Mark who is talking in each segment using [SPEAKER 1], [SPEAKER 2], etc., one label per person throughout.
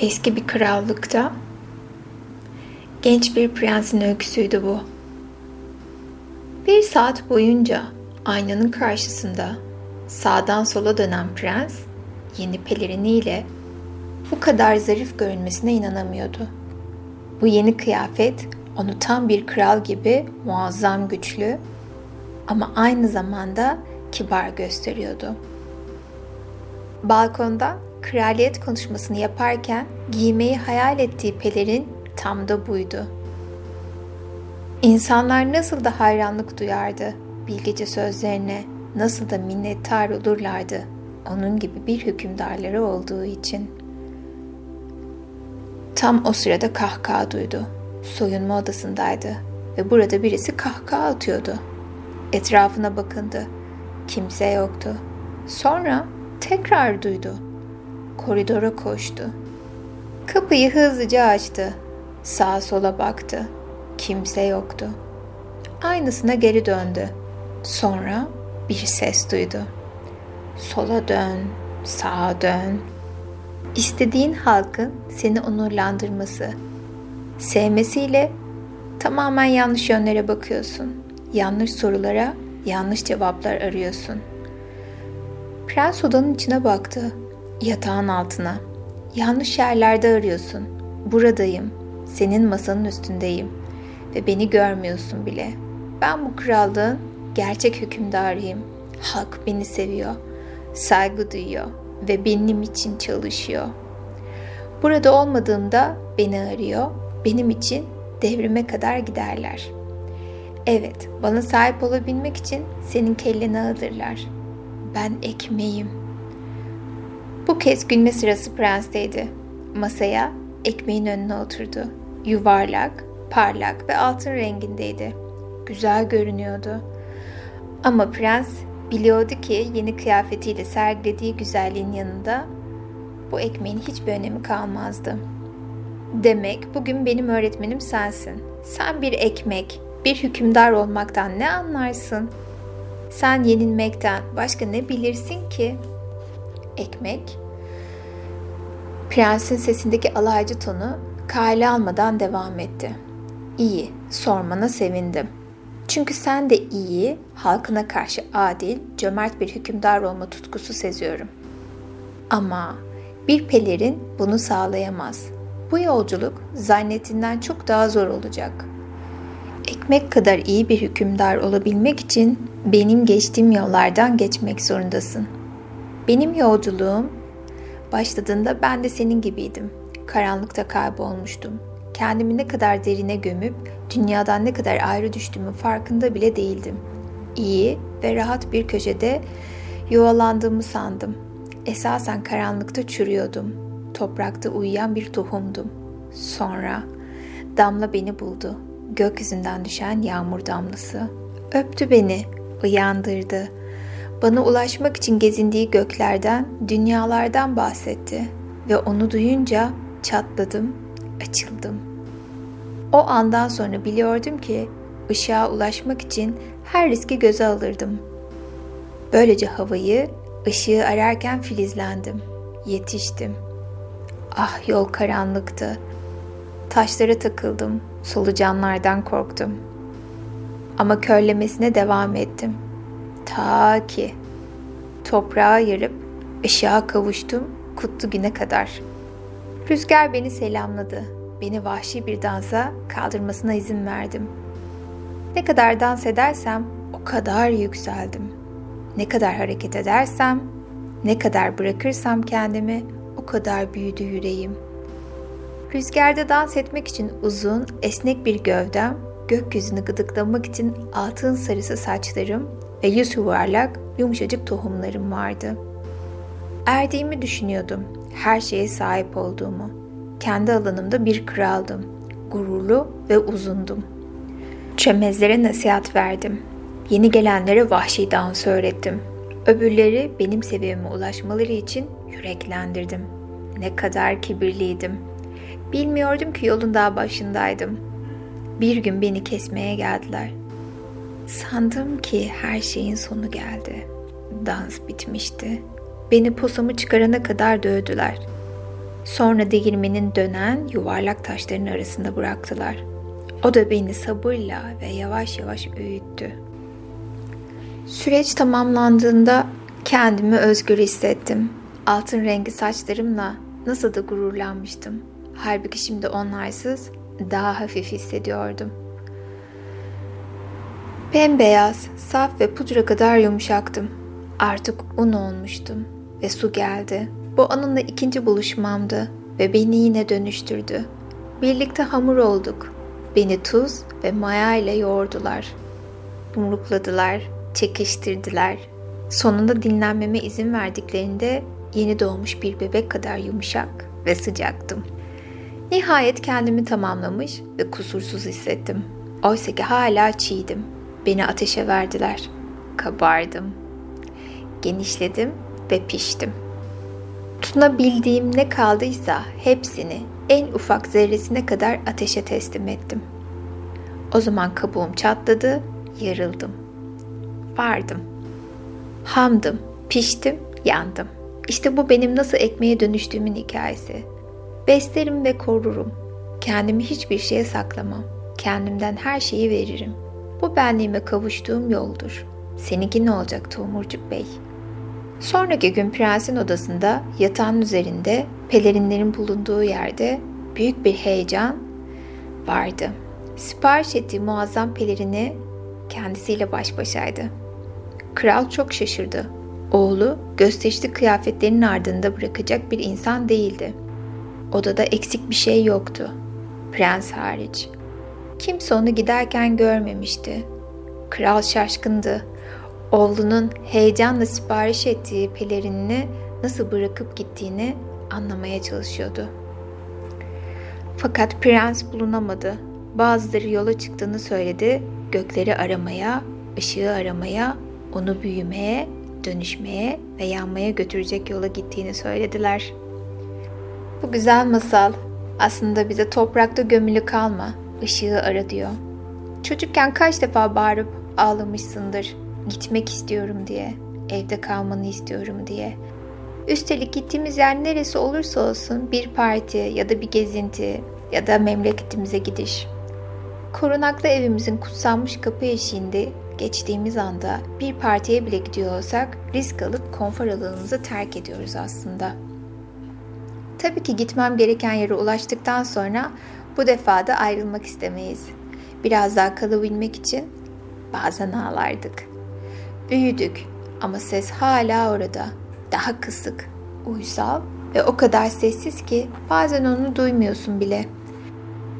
[SPEAKER 1] Eski bir krallıkta genç bir prensin öyküsüydü bu. Bir saat boyunca aynanın karşısında sağdan sola dönen prens yeni peleriniyle bu kadar zarif görünmesine inanamıyordu. Bu yeni kıyafet onu tam bir kral gibi muazzam güçlü ama aynı zamanda kibar gösteriyordu. Balkonda kraliyet konuşmasını yaparken giymeyi hayal ettiği pelerin tam da buydu. İnsanlar nasıl da hayranlık duyardı bilgece sözlerine, nasıl da minnettar olurlardı onun gibi bir hükümdarları olduğu için. Tam o sırada kahkaha duydu. Soyunma odasındaydı ve burada birisi kahkaha atıyordu. Etrafına bakındı. Kimse yoktu. Sonra tekrar duydu. Koridora koştu. Kapıyı hızlıca açtı. Sağa sola baktı. Kimse yoktu. Aynısına geri döndü. Sonra bir ses duydu. Sola dön, sağa dön. İstediğin halkın seni onurlandırması, sevmesiyle tamamen yanlış yönlere bakıyorsun. Yanlış sorulara yanlış cevaplar arıyorsun. Prens odanın içine baktı. Yatağın altına. Yanlış yerlerde arıyorsun. Buradayım. Senin masanın üstündeyim. Ve beni görmüyorsun bile. Ben bu krallığın gerçek hükümdarıyım. Halk beni seviyor. Saygı duyuyor. Ve benim için çalışıyor. Burada olmadığımda beni arıyor. Benim için devrime kadar giderler. Evet, bana sahip olabilmek için senin kelleni alırlar. Ben ekmeğim. Bu kez gülme sırası prensteydi. Masaya ekmeğin önüne oturdu. Yuvarlak, parlak ve altın rengindeydi. Güzel görünüyordu. Ama prens biliyordu ki yeni kıyafetiyle sergilediği güzelliğin yanında bu ekmeğin hiçbir önemi kalmazdı. Demek bugün benim öğretmenim sensin. Sen bir ekmek, bir hükümdar olmaktan ne anlarsın? Sen yenilmekten başka ne bilirsin ki? Ekmek. Prensin sesindeki alaycı tonu kale almadan devam etti. İyi, sormana sevindim. Çünkü sen de iyi, halkına karşı adil, cömert bir hükümdar olma tutkusu seziyorum. Ama bir pelerin bunu sağlayamaz. Bu yolculuk zannettiğinden çok daha zor olacak. Ekmek kadar iyi bir hükümdar olabilmek için benim geçtiğim yollardan geçmek zorundasın. Benim yolculuğum başladığında ben de senin gibiydim. Karanlıkta kaybolmuştum. Kendimi ne kadar derine gömüp dünyadan ne kadar ayrı düştüğümün farkında bile değildim. İyi ve rahat bir köşede yuvalandığımı sandım. Esasen karanlıkta çürüyordum. Toprakta uyuyan bir tohumdum. Sonra damla beni buldu. Gökyüzünden düşen yağmur damlası. Öptü beni, uyandırdı. Bana ulaşmak için gezindiği göklerden, dünyalardan bahsetti ve onu duyunca çatladım, açıldım. O andan sonra biliyordum ki ışığa ulaşmak için her riski göze alırdım. Böylece havayı, ışığı ararken filizlendim. Yetiştim. Ah yol karanlıktı. Taşlara takıldım. Solucanlardan korktum. Ama körlemesine devam ettim. Ta ki toprağa yarıp ışığa kavuştum kutlu güne kadar. Rüzgar beni selamladı. Beni vahşi bir dansa kaldırmasına izin verdim. Ne kadar dans edersem o kadar yükseldim. Ne kadar hareket edersem, ne kadar bırakırsam kendimi o kadar büyüdü yüreğim. Rüzgarda dans etmek için uzun, esnek bir gövdem, gökyüzünü gıdıklamak için altın sarısı saçlarım ve yüz yuvarlak, yumuşacık tohumlarım vardı. Erdiğimi düşünüyordum, her şeye sahip olduğumu. Kendi alanımda bir kraldım, gururlu ve uzundum. Çömezlere nasihat verdim. Yeni gelenlere vahşi dans öğrettim. Öbürleri benim seviyeme ulaşmaları için yüreklendirdim. Ne kadar kibirliydim. Bilmiyordum ki yolun daha başındaydım. Bir gün beni kesmeye geldiler. Sandım ki her şeyin sonu geldi. Dans bitmişti. Beni posamı çıkarana kadar dövdüler. Sonra değirmenin dönen yuvarlak taşların arasında bıraktılar. O da beni sabırla ve yavaş yavaş öğüttü. Süreç tamamlandığında kendimi özgür hissettim. Altın rengi saçlarımla nasıl da gururlanmıştım. Halbuki şimdi onlarsız daha hafif hissediyordum. Bembeyaz, saf ve pudra kadar yumuşaktım. Artık un olmuştum ve su geldi. Bu onunla ikinci buluşmamdı ve beni yine dönüştürdü. Birlikte hamur olduk. Beni tuz ve maya ile yoğurdular. Yumrukladılar, çekiştirdiler. Sonunda dinlenmeme izin verdiklerinde yeni doğmuş bir bebek kadar yumuşak ve sıcaktım. Nihayet kendimi tamamlamış ve kusursuz hissettim. Oysa ki hala çiğdim. Beni ateşe verdiler. Kabardım. Genişledim ve piştim. Tutunabildiğim ne kaldıysa hepsini en ufak zerresine kadar ateşe teslim ettim. O zaman kabuğum çatladı, yarıldım. Vardım. Hamdım, piştim, yandım. İşte bu benim nasıl ekmeğe dönüştüğümün hikayesi. Beslerim ve korurum. Kendimi hiçbir şeye saklamam. Kendimden her şeyi veririm. Bu benliğime kavuştuğum yoldur. Seninki ne olacak Tomurcuk Bey? Sonraki gün prensin odasında yatağın üzerinde pelerinlerin bulunduğu yerde büyük bir heyecan vardı. Sipariş ettiği muazzam pelerini kendisiyle baş başaydı. Kral çok şaşırdı. Oğlu gösterişli kıyafetlerinin ardında bırakacak bir insan değildi. Odada eksik bir şey yoktu. Prens hariç. Kimse onu giderken görmemişti. Kral şaşkındı. Oğlunun heyecanla sipariş ettiği pelerinini nasıl bırakıp gittiğini anlamaya çalışıyordu. Fakat prens bulunamadı. Bazıları yola çıktığını söyledi. Gökleri aramaya, ışığı aramaya, onu büyümeye, dönüşmeye ve yanmaya götürecek yola gittiğini söylediler. Bu güzel masal aslında bize toprakta gömülü kalma, ışığı ara diyor. Çocukken kaç defa bağırıp ağlamışsındır gitmek istiyorum diye, evde kalmanı istiyorum diye. Üstelik gittiğimiz yer neresi olursa olsun bir parti ya da bir gezinti ya da memleketimize gidiş. Korunaklı evimizin kutsanmış kapı eşiğinde geçtiğimiz anda bir partiye bile gidiyor olsak risk alıp konfor alanımızı terk ediyoruz aslında. Tabii ki gitmem gereken yere ulaştıktan sonra bu defa da ayrılmak istemeyiz. Biraz daha kalabilmek için bazen ağlardık. Büyüdük ama ses hala orada. Daha kısık, uysal ve o kadar sessiz ki bazen onu duymuyorsun bile.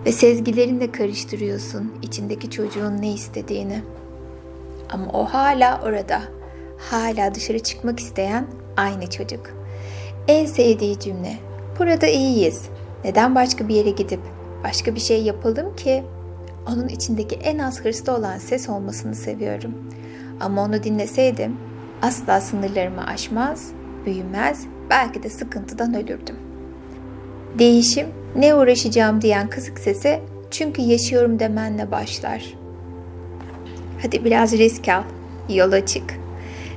[SPEAKER 1] Ve sezgilerinle karıştırıyorsun içindeki çocuğun ne istediğini. Ama o hala orada. Hala dışarı çıkmak isteyen aynı çocuk. En sevdiği cümle. Burada iyiyiz. Neden başka bir yere gidip başka bir şey yapalım ki? Onun içindeki en az hırslı olan ses olmasını seviyorum. Ama onu dinleseydim asla sınırlarımı aşmaz, büyümez, belki de sıkıntıdan ölürdüm. Değişim, ne uğraşacağım diyen kısık sese çünkü yaşıyorum demenle başlar. Hadi biraz risk al, yola çık.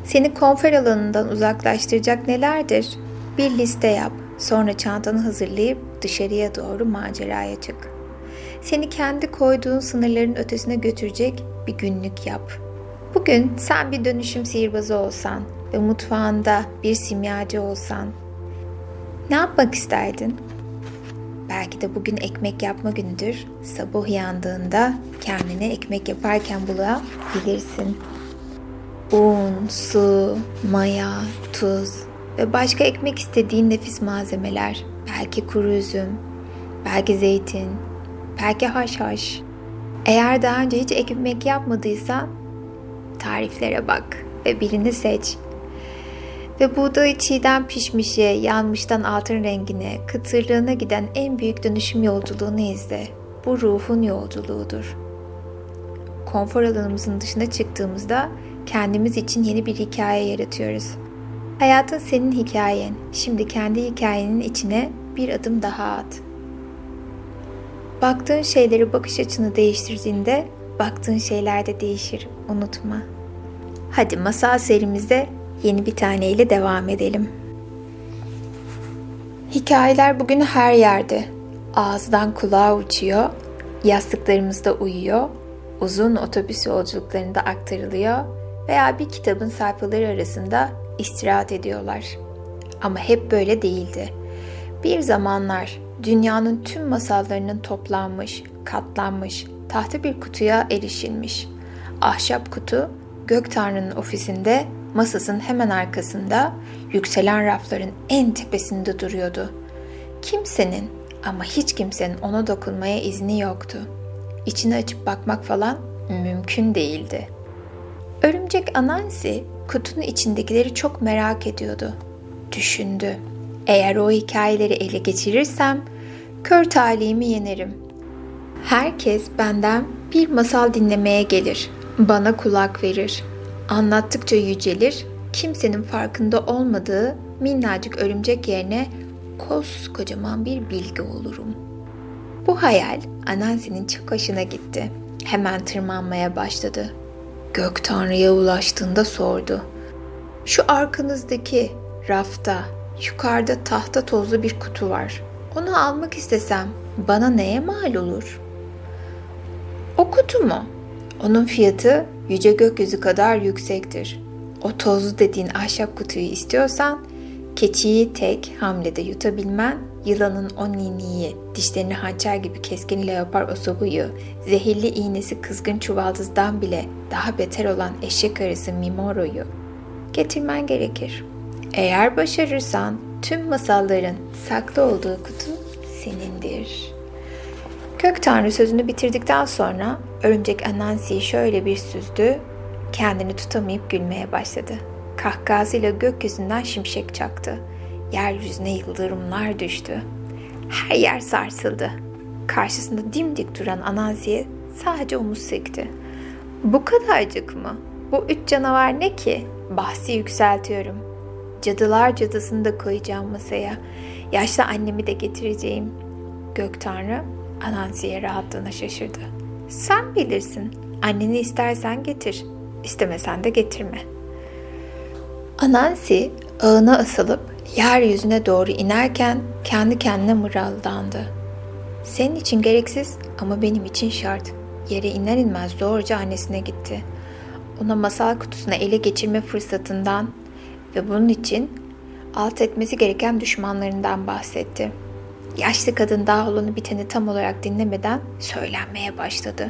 [SPEAKER 1] Seni konfer alanından uzaklaştıracak nelerdir? Bir liste yap, sonra çantanı hazırlayıp dışarıya doğru maceraya çık. Seni kendi koyduğun sınırların ötesine götürecek bir günlük yap.'' Bugün sen bir dönüşüm sihirbazı olsan ve mutfağında bir simyacı olsan ne yapmak isterdin? Belki de bugün ekmek yapma günüdür. Sabah uyandığında kendine ekmek yaparken bulabilirsin. Un, su, maya, tuz ve başka ekmek istediğin nefis malzemeler. Belki kuru üzüm, belki zeytin, belki haşhaş. Eğer daha önce hiç ekmek yapmadıysan tariflere bak ve birini seç. Ve buğdayı çiğden pişmişe, yanmıştan altın rengine, kıtırlığına giden en büyük dönüşüm yolculuğunu izle. Bu ruhun yolculuğudur. Konfor alanımızın dışına çıktığımızda kendimiz için yeni bir hikaye yaratıyoruz. Hayatın senin hikayen. Şimdi kendi hikayenin içine bir adım daha at. Baktığın şeyleri bakış açını değiştirdiğinde baktığın şeyler de değişir. Unutma. Hadi masal serimizde yeni bir taneyle devam edelim. Hikayeler bugün her yerde. Ağızdan kulağa uçuyor, yastıklarımızda uyuyor, uzun otobüs yolculuklarında aktarılıyor veya bir kitabın sayfaları arasında istirahat ediyorlar. Ama hep böyle değildi. Bir zamanlar dünyanın tüm masallarının toplanmış, katlanmış, tahta bir kutuya erişilmiş. Ahşap kutu, gök tanrının ofisinde, masasının hemen arkasında, yükselen rafların en tepesinde duruyordu. Kimsenin ama hiç kimsenin ona dokunmaya izni yoktu. İçini açıp bakmak falan mümkün değildi. Örümcek Anansi kutunun içindekileri çok merak ediyordu. Düşündü. Eğer o hikayeleri ele geçirirsem kör talihimi yenerim. Herkes benden bir masal dinlemeye gelir. Bana kulak verir. Anlattıkça yücelir. Kimsenin farkında olmadığı minnacık örümcek yerine koskocaman bir bilgi olurum. Bu hayal Anansi'nin çok hoşuna gitti. Hemen tırmanmaya başladı. Gök Tanrı'ya ulaştığında sordu. Şu arkanızdaki rafta yukarıda tahta tozlu bir kutu var. Onu almak istesem bana neye mal olur? O kutu mu? Onun fiyatı yüce gökyüzü kadar yüksektir. O tozlu dediğin ahşap kutuyu istiyorsan keçiyi tek hamlede yutabilmen, yılanın o niniyi, dişlerini hançer gibi keskin leopar osobuyu, zehirli iğnesi kızgın çuvaldızdan bile daha beter olan eşek arısı Mimoro'yu getirmen gerekir. Eğer başarırsan tüm masalların saklı olduğu kutu senindir. Kök Tanrı sözünü bitirdikten sonra örümcek Anansi'yi şöyle bir süzdü, kendini tutamayıp gülmeye başladı. Kahkahasıyla gökyüzünden şimşek çaktı. Yeryüzüne yıldırımlar düştü. Her yer sarsıldı. Karşısında dimdik duran Anansi'ye sadece omuz sekti. Bu kadarcık mı? Bu üç canavar ne ki? Bahsi yükseltiyorum. Cadılar cadısını da koyacağım masaya. Yaşlı annemi de getireceğim. Gök Tanrı Anansi'ye rahatlığına şaşırdı. Sen bilirsin. Anneni istersen getir. İstemesen de getirme. Anansi ağına asılıp yeryüzüne doğru inerken kendi kendine mırıldandı. Senin için gereksiz ama benim için şart. Yere iner inmez doğruca annesine gitti. Ona masal kutusuna ele geçirme fırsatından ve bunun için alt etmesi gereken düşmanlarından bahsetti. Yaşlı kadın daha olanı biteni tam olarak dinlemeden söylenmeye başladı.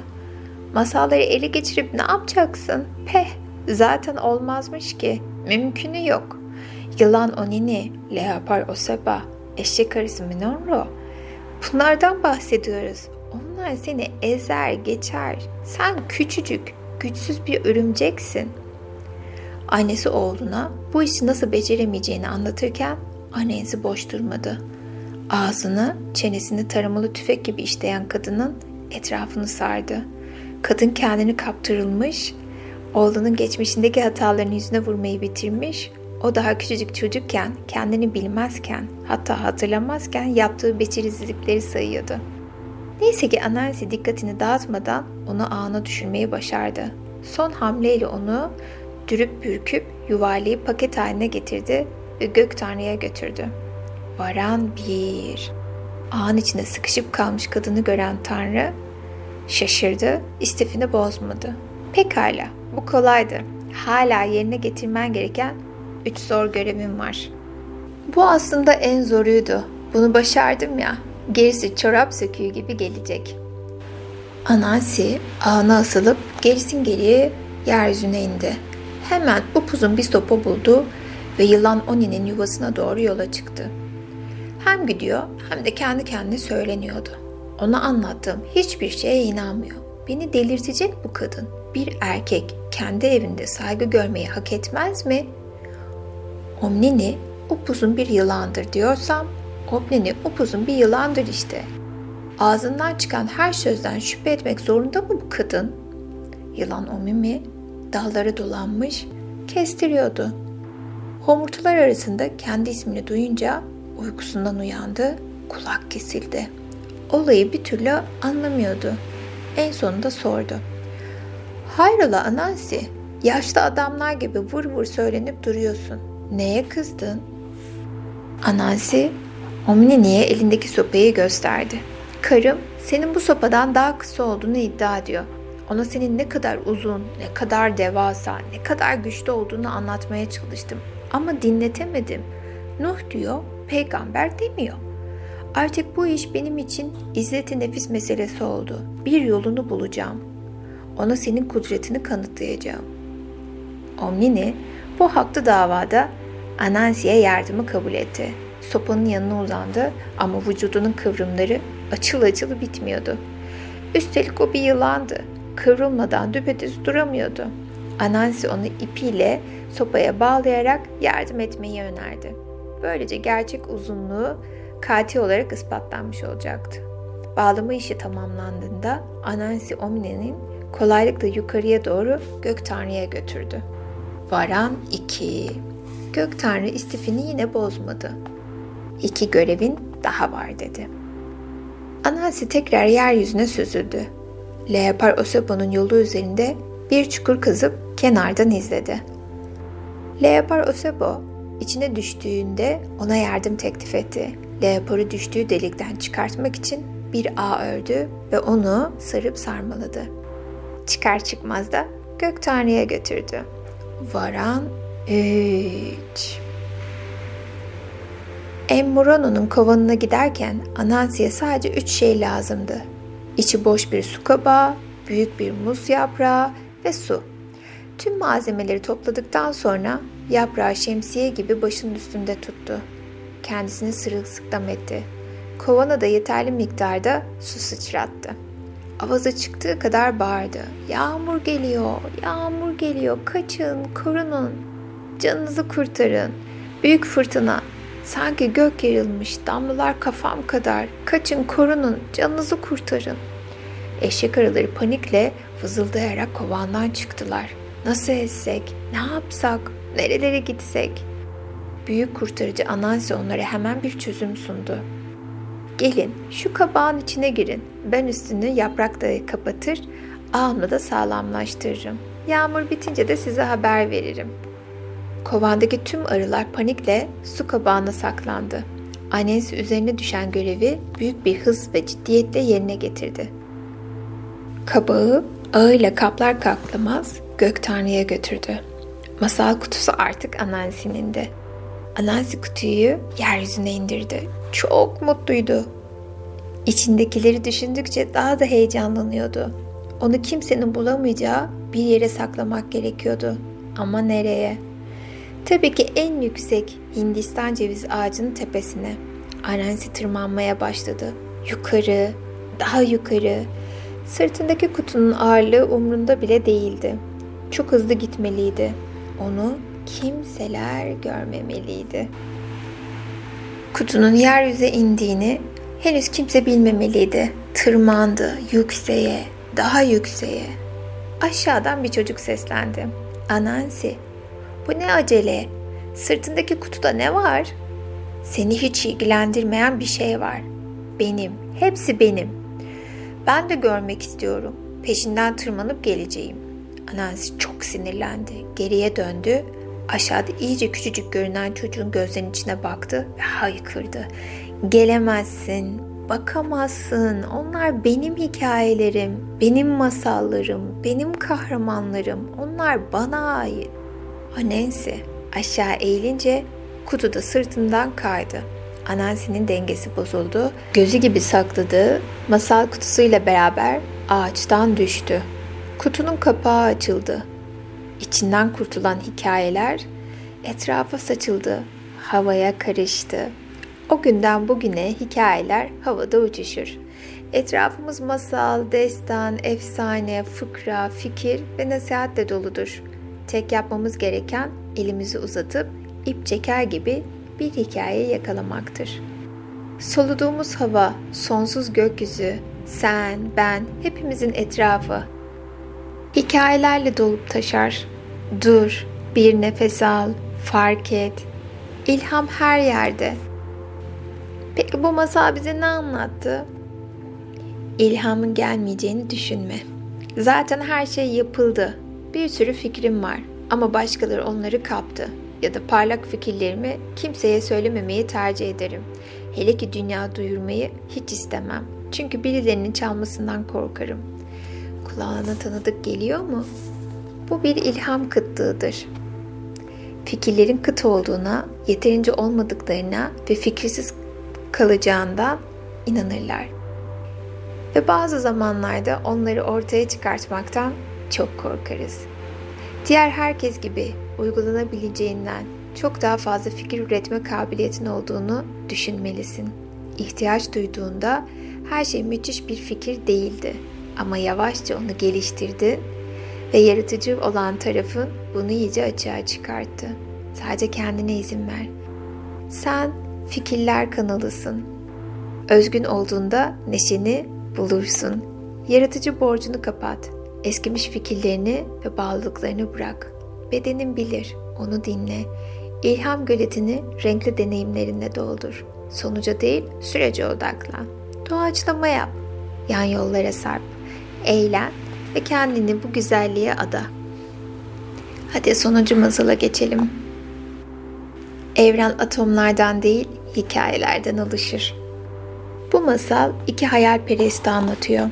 [SPEAKER 1] Masalları ele geçirip ne yapacaksın? Peh, zaten olmazmış ki. Mümkünü yok. Yılan Onini, Leopar Oseba, eşek arısı Minonro. Bunlardan bahsediyoruz. Onlar seni ezer geçer. Sen küçücük, güçsüz bir örümceksin. Annesi oğluna bu işi nasıl beceremeyeceğini anlatırken annesi boş durmadı. Ağzını, çenesini taramalı tüfek gibi işleyen kadının etrafını sardı. Kadın kendini kaptırılmış, oğlunun geçmişindeki hatalarını yüzüne vurmayı bitirmiş, o daha küçücük çocukken, kendini bilmezken, hatta hatırlamazken yaptığı becerisizlikleri sayıyordu. Neyse ki Anansi dikkatini dağıtmadan onu ağına düşürmeyi başardı. Son hamleyle onu dürüp bürküp yuvarlayıp paket haline getirdi ve gök tanrıya götürdü. Varan bir. Ağın içinde sıkışıp kalmış kadını gören tanrı şaşırdı, istifini bozmadı. Pekala, bu kolaydı. Hala yerine getirmen gereken üç zor görevim var. Bu aslında en zoruydu. Bunu başardım ya. Gerisi çorap söküğü gibi gelecek. Anansi ağına asılıp gerisin geriye yeryüzüne indi. Hemen upuzun bir sopa buldu ve yılan Oni'nin yuvasına doğru yola çıktı. Hem gidiyor hem de kendi kendine söyleniyordu. Ona anlattığım hiçbir şeye inanmıyor. Beni delirtecek bu kadın. Bir erkek kendi evinde saygı görmeyi hak etmez mi? Omnini upuzun bir yılandır diyorsam, Omnini upuzun bir yılandır işte. Ağzından çıkan her sözden şüphe etmek zorunda mı bu kadın? Yılan Omimi dalları dolanmış, kestiriyordu. Homurtular arasında kendi ismini duyunca uykusundan uyandı, kulak kesildi. Olayı bir türlü anlamıyordu. En sonunda sordu. Hayrola Anansi, yaşlı adamlar gibi vur vur söylenip duruyorsun. Neye kızdın? Anansi Omnini'ye elindeki sopayı gösterdi. Karım senin bu sopadan daha kısa olduğunu iddia ediyor. Ona senin ne kadar uzun, ne kadar devasa, ne kadar güçlü olduğunu anlatmaya çalıştım. Ama dinletemedim. Nuh diyor, peygamber demiyor. Artık bu iş benim için izzeti nefis meselesi oldu. Bir yolunu bulacağım. Ona senin kudretini kanıtlayacağım. Omnini bu haklı davada Anansi'ye yardımı kabul etti. Sopanın yanına uzandı ama vücudunun kıvrımları açıl açıl bitmiyordu. Üstelik o bir yılandı. Kıvrılmadan düpedüz duramıyordu. Anansi onu ipiyle sopaya bağlayarak yardım etmeyi önerdi. Böylece gerçek uzunluğu katil olarak ispatlanmış olacaktı. Bağlama işi tamamlandığında Anansi Omni'nin kolaylıkla yukarıya doğru Gök Tanrı'ya götürdü. Varan 2 Gök Tanrı istifini yine bozmadı. İki görevin daha var dedi. Anansi tekrar yeryüzüne süzüldü. Leopar Osebo'nun yolu üzerinde bir çukur kazıp kenardan izledi. Leopar Osebo içine düştüğünde ona yardım teklif etti. Leopar'ı düştüğü delikten çıkartmak için bir ağ ördü ve onu sarıp sarmaladı. Çıkar çıkmaz da Gök Tanrı'ya götürdü. Varan 3 Emmurano'nun kovanına giderken Anansi'ye sadece üç şey lazımdı. İçi boş bir su kabağı, büyük bir muz yaprağı ve su. Tüm malzemeleri topladıktan sonra yaprağı şemsiye gibi başının üstünde tuttu. Kendisini sırılsıklam etti. Kovana da yeterli miktarda su sıçrattı. Avazı çıktığı kadar bağırdı. Yağmur geliyor, yağmur geliyor, kaçın, korunun, canınızı kurtarın. Büyük fırtına, sanki gök yarılmış, damlalar kafam kadar, kaçın, korunun, canınızı kurtarın. Eşek arıları panikle vızıldayarak kovandan çıktılar. Nasıl etsek, ne yapsak, nerelere gitsek? Büyük kurtarıcı Anansi onlara hemen bir çözüm sundu. Gelin şu kabağın içine girin. Ben üstünü yaprakla kapatır, ağımla da sağlamlaştırırım. Yağmur bitince de size haber veririm. Kovandaki tüm arılar panikle su kabağına saklandı. Annesi üzerine düşen görevi büyük bir hız ve ciddiyetle yerine getirdi. Kabağı ağıyla kaplar kaplamaz gök tanrıya götürdü. Masal kutusu artık Anansi'nin de. Anansi kutuyu yeryüzüne indirdi. Çok mutluydu. İçindekileri düşündükçe daha da heyecanlanıyordu. Onu kimsenin bulamayacağı bir yere saklamak gerekiyordu. Ama nereye? Tabii ki en yüksek Hindistan ceviz ağacının tepesine. Anansi tırmanmaya başladı. Yukarı, daha yukarı. Sırtındaki kutunun ağırlığı umrunda bile değildi. Çok hızlı gitmeliydi. Onu kimseler görmemeliydi. Kutunun yeryüze indiğini henüz kimse bilmemeliydi. Tırmandı yükseğe, daha yükseğe. Aşağıdan bir çocuk seslendi. Anansi, bu ne acele? Sırtındaki kutuda ne var? Seni hiç ilgilendirmeyen bir şey var. Benim, hepsi benim. Ben de görmek istiyorum. Peşinden tırmanıp geleceğim. Anansi çok sinirlendi. Geriye döndü. Aşağıda iyice küçücük görünen çocuğun gözlerinin içine baktı ve haykırdı. Gelemezsin, bakamazsın. Onlar benim hikayelerim, benim masallarım, benim kahramanlarım. Onlar bana ait. Anansi aşağı eğilince kutu da sırtından kaydı. Anansi'nin dengesi bozuldu. Gözü gibi sakladığı masal kutusuyla beraber ağaçtan düştü. Kutunun kapağı açıldı. İçinden kurtulan hikayeler etrafa saçıldı, havaya karıştı. O günden bugüne hikayeler havada uçuşur. Etrafımız masal, destan, efsane, fıkra, fikir ve nasihatle doludur. Tek yapmamız gereken elimizi uzatıp ip çeker gibi bir hikaye yakalamaktır. Soluduğumuz hava, sonsuz gökyüzü, sen, ben, hepimizin etrafı. Hikayelerle dolup taşar. Dur, bir nefes al, fark et. İlham her yerde. Peki bu masal bize ne anlattı? İlhamın gelmeyeceğini düşünme. Zaten her şey yapıldı. Bir sürü fikrim var ama başkaları onları kaptı ya da parlak fikirlerimi kimseye söylememeyi tercih ederim. Hele ki dünya duyurmayı hiç istemem. Çünkü birilerinin çalmasından korkarım. Kulağına tanıdık geliyor mu? Bu bir ilham kıtlığıdır. Fikirlerin kıt olduğuna, yeterince olmadıklarına ve fikirsiz kalacağından inanırlar. Ve bazı zamanlarda onları ortaya çıkartmaktan çok korkarız. Diğer herkes gibi uygulanabileceğinden çok daha fazla fikir üretme kabiliyetin olduğunu düşünmelisin. İhtiyaç duyduğunda her şey müthiş bir fikir değildi ama yavaşça onu geliştirdi ve yaratıcı olan tarafın bunu iyice açığa çıkarttı. Sadece kendine izin ver. Sen fikirler kanalısın. Özgün olduğunda neşeni bulursun. Yaratıcı borcunu kapat. Eskimiş fikirlerini ve bağlılıklarını bırak. Bedenin bilir, onu dinle. İlham göletini renkli deneyimlerinle doldur. Sonuca değil, sürece odaklan. Doğaçlama yap. Yan yollara sarp. Eğlen ve kendini bu güzelliğe ada. Hadi sonuncu masala geçelim. Evren atomlardan değil, hikayelerden oluşur. Bu masal iki hayalperesti anlatıyor.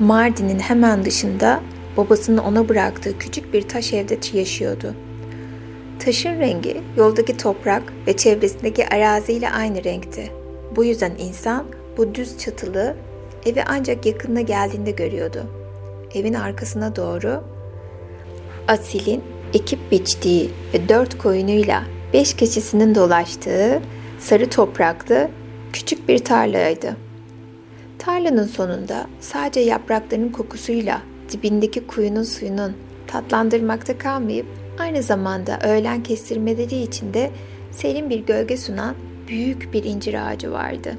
[SPEAKER 1] Mardin'in hemen dışında babasının ona bıraktığı küçük bir taş evde yaşıyordu. Taşın rengi yoldaki toprak ve çevresindeki araziyle aynı renkti. Bu yüzden insan bu düz çatılı evi ancak yakınına geldiğinde görüyordu. Evin arkasına doğru Asil'in ekip biçtiği ve dört koyunuyla beş keçisinin dolaştığı sarı topraklı küçük bir tarlaydı. Tarlanın sonunda sadece yaprakların kokusuyla dibindeki kuyunun suyunun tatlandırmakta kalmayıp aynı zamanda öğlen kestirmeleri içinde serin bir gölge sunan büyük bir incir ağacı vardı.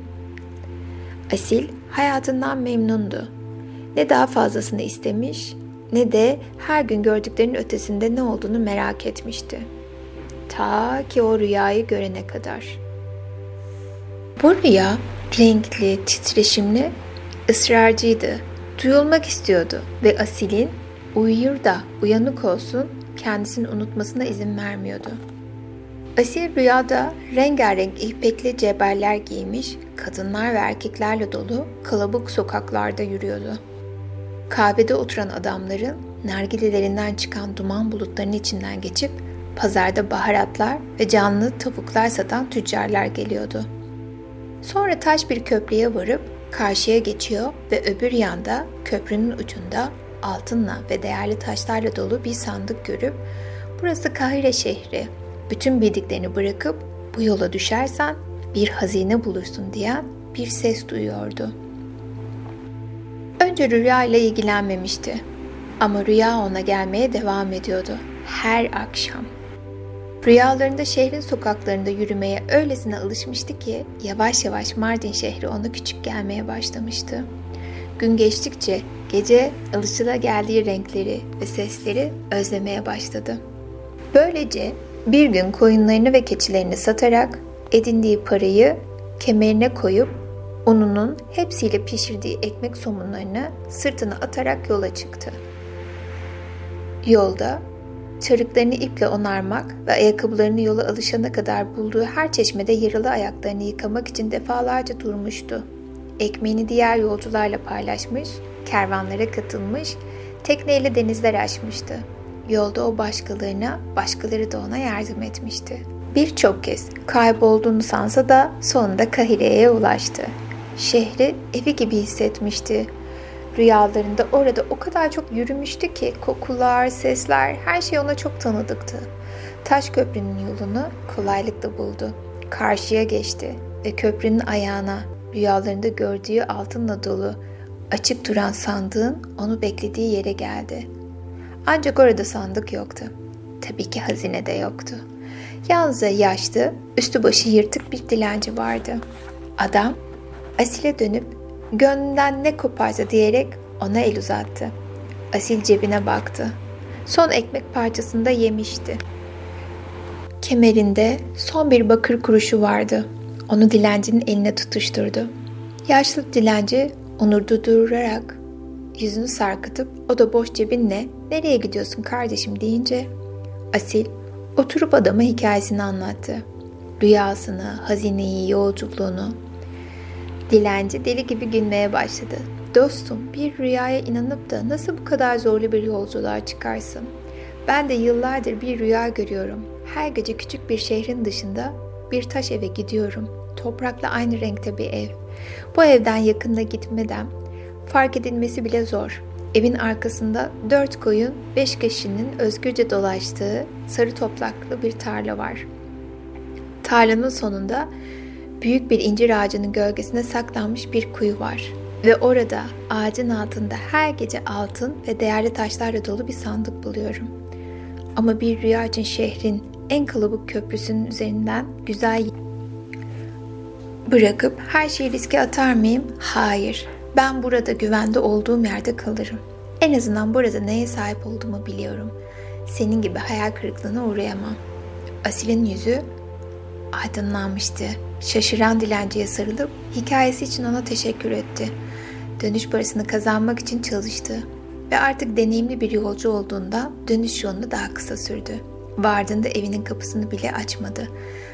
[SPEAKER 1] Asil hayatından memnundu. Ne daha fazlasını istemiş ne de her gün gördüklerinin ötesinde ne olduğunu merak etmişti. Ta ki o rüyayı görene kadar. Bu rüya renkli, titreşimli, ısrarcıydı. Duyulmak istiyordu ve Asil'in uyuyur da uyanık olsun kendisini unutmasına izin vermiyordu. Asil rüyada rengarenk ipekli ceberler giymiş, kadınlar ve erkeklerle dolu kalabalık sokaklarda yürüyordu. Kahvede oturan adamların nargilelerinden çıkan duman bulutlarının içinden geçip pazarda baharatlar ve canlı tavuklar satan tüccarlar geliyordu. Sonra taş bir köprüye varıp karşıya geçiyor ve öbür yanda köprünün ucunda altınla ve değerli taşlarla dolu bir sandık görüp burası Kahire şehri. Bütün bildiklerini bırakıp bu yola düşersen bir hazine bulursun diyen bir ses duyuyordu. Önce rüya ile ilgilenmemişti ama rüya ona gelmeye devam ediyordu her akşam. Rüyalarında şehrin sokaklarında yürümeye öylesine alışmıştı ki yavaş yavaş Mardin şehri ona küçük gelmeye başlamıştı. Gün geçtikçe gece alışıla geldiği renkleri ve sesleri özlemeye başladı. Böylece bir gün koyunlarını ve keçilerini satarak edindiği parayı kemerine koyup ununun hepsiyle pişirdiği ekmek somunlarını sırtına atarak yola çıktı. Yolda çarıklarını iple onarmak ve ayakkabılarını yola alışana kadar bulduğu her çeşmede yaralı ayaklarını yıkamak için defalarca durmuştu. Ekmeğini diğer yolcularla paylaşmış, kervanlara katılmış, tekneyle denizler aşmıştı. Yolda o başkalarına, başkaları da ona yardım etmişti. Birçok kez kaybolduğunu sansa da sonunda Kahire'ye ulaştı. Şehri evi gibi hissetmişti. Rüyalarında orada o kadar çok yürümüştü ki kokular, sesler, her şey ona çok tanıdıktı. Taş köprünün yolunu kolaylıkla buldu. Karşıya geçti ve köprünün ayağına rüyalarında gördüğü altınla dolu açık duran sandığın onu beklediği yere geldi. Ancak orada sandık yoktu. Tabii ki hazine de yoktu. Yalnızca yaşlı, üstü başı yırtık bir dilenci vardı. Adam Asil'e dönüp gönlünden ne koparsa diyerek ona el uzattı. Asil cebine baktı. Son ekmek parçasını da yemişti. Kemerinde son bir bakır kuruşu vardı. Onu dilencinin eline tutuşturdu. Yaşlı dilenci onu durdurarak yüzünü sarkıtıp o da boş cebinle nereye gidiyorsun kardeşim deyince Asil oturup adama hikayesini anlattı. rüyasını, hazineyi, yolculuğunu. Dilenci deli gibi gülmeye başladı. Dostum bir rüyaya inanıp da nasıl bu kadar zorlu bir yolculuğa çıkarsın? Ben de yıllardır bir rüya görüyorum. Her gece küçük bir şehrin dışında bir taş eve gidiyorum. Toprakla aynı renkte bir ev. Bu evden yakında gitmeden fark edilmesi bile zor. Evin arkasında dört koyun, beş kişinin özgürce dolaştığı sarı topraklı bir tarla var. Tarlanın sonunda büyük bir incir ağacının gölgesine saklanmış bir kuyu var. Ve orada ağacın altında her gece altın ve değerli taşlarla dolu bir sandık buluyorum. Ama bir rüya için şehrin en kalabalık köprüsünün üzerinden güzel bırakıp her şeyi riske atar mıyım? Hayır. Ben burada güvende olduğum yerde kalırım. En azından burada neye sahip olduğumu biliyorum. Senin gibi hayal kırıklığına uğrayamam. Asil'in yüzü aydınlanmıştı. Şaşıran dilenciye sarılıp hikayesi için ona teşekkür etti. Dönüş parasını kazanmak için çalıştı ve artık deneyimli bir yolcu olduğunda dönüş yolunu daha kısa sürdü. Vardığında evinin kapısını bile açmadı.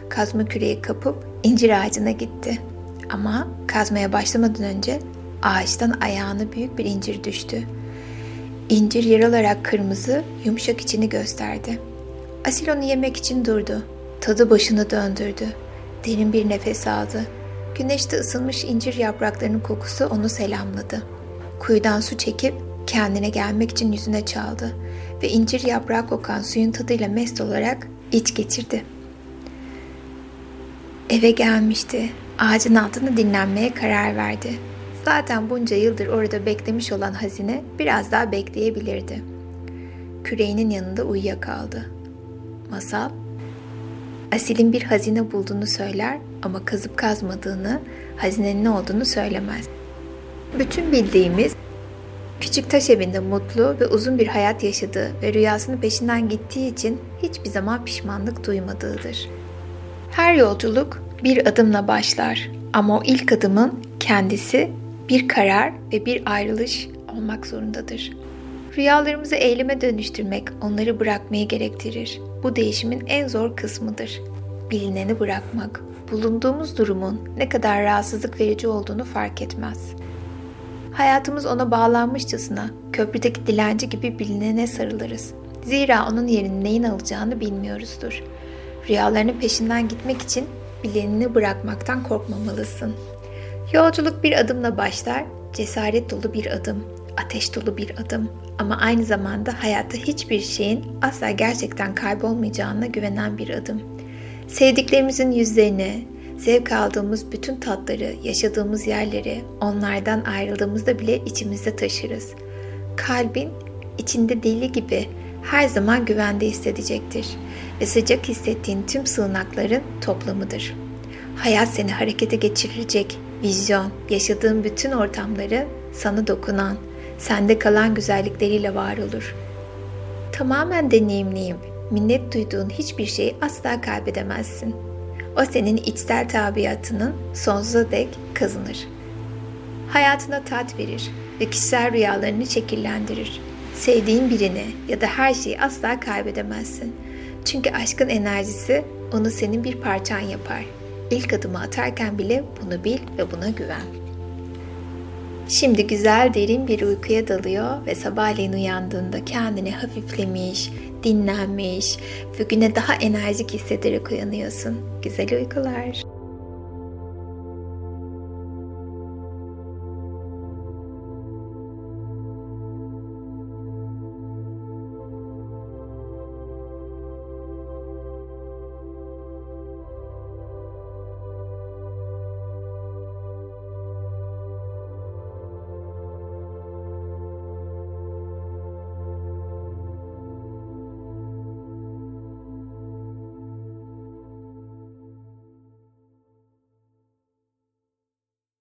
[SPEAKER 1] Kazma küreği kapıp incir ağacına gitti. Ama kazmaya başlamadan önce ağaçtan ayağına büyük bir incir düştü. İncir yaralarak kırmızı, yumuşak içini gösterdi. Asil onu yemek için durdu. Tadı başını döndürdü. Derin bir nefes aldı. Güneşte ısınmış incir yapraklarının kokusu onu selamladı. Kuyudan su çekip kendine gelmek için yüzüne çaldı ve incir yaprağı kokan suyun tadıyla mest olarak iç geçirdi. Eve gelmişti. Ağacın altında dinlenmeye karar verdi. Zaten bunca yıldır orada beklemiş olan hazine biraz daha bekleyebilirdi. Küreğinin yanında uyuyakaldı. Masal, Asil'in bir hazine bulduğunu söyler ama kazıp kazmadığını, hazinenin ne olduğunu söylemez. Bütün bildiğimiz küçük taş evinde mutlu ve uzun bir hayat yaşadığı ve rüyasının peşinden gittiği için hiçbir zaman pişmanlık duymadığıdır. Her yolculuk bir adımla başlar ama o ilk adımın kendisi bir karar ve bir ayrılış olmak zorundadır. Rüyalarımızı eyleme dönüştürmek onları bırakmayı gerektirir. Bu değişimin en zor kısmıdır. Bilineni bırakmak, bulunduğumuz durumun ne kadar rahatsızlık verici olduğunu fark etmez. Hayatımız ona bağlanmışçasına köprüdeki dilenci gibi bilinene sarılırız. Zira onun yerini neyin alacağını bilmiyoruzdur. Rüyalarının peşinden gitmek için bilineni bırakmaktan korkmamalısın. Yolculuk bir adımla başlar, cesaret dolu bir adım, ateş dolu bir adım ama aynı zamanda hayatta hiçbir şeyin asla gerçekten kaybolmayacağına güvenen bir adım. Sevdiklerimizin yüzlerini, zevk aldığımız bütün tatları, yaşadığımız yerleri onlardan ayrıldığımızda bile içimizde taşırız. Kalbin içinde deli gibi her zaman güvende hissedecektir ve sıcak hissettiğin tüm sığınakların toplamıdır. Hayat seni harekete geçirecek, vizyon, yaşadığın bütün ortamları sana dokunan, sende kalan güzellikleriyle var olur. Tamamen deneyimliyim. Minnet duyduğun hiçbir şeyi asla kaybedemezsin. O senin içsel tabiatının sonsuza dek kazanır. Hayatına tat verir ve kişisel rüyalarını şekillendirir. Sevdiğin birini ya da her şeyi asla kaybedemezsin. Çünkü aşkın enerjisi onu senin bir parçan yapar. İlk adımı atarken bile bunu bil ve buna güven. Şimdi güzel derin bir uykuya dalıyor ve sabahleyin uyandığında kendini hafiflemiş, dinlenmiş ve güne daha enerjik hissederek uyanıyorsun. Güzel uykular.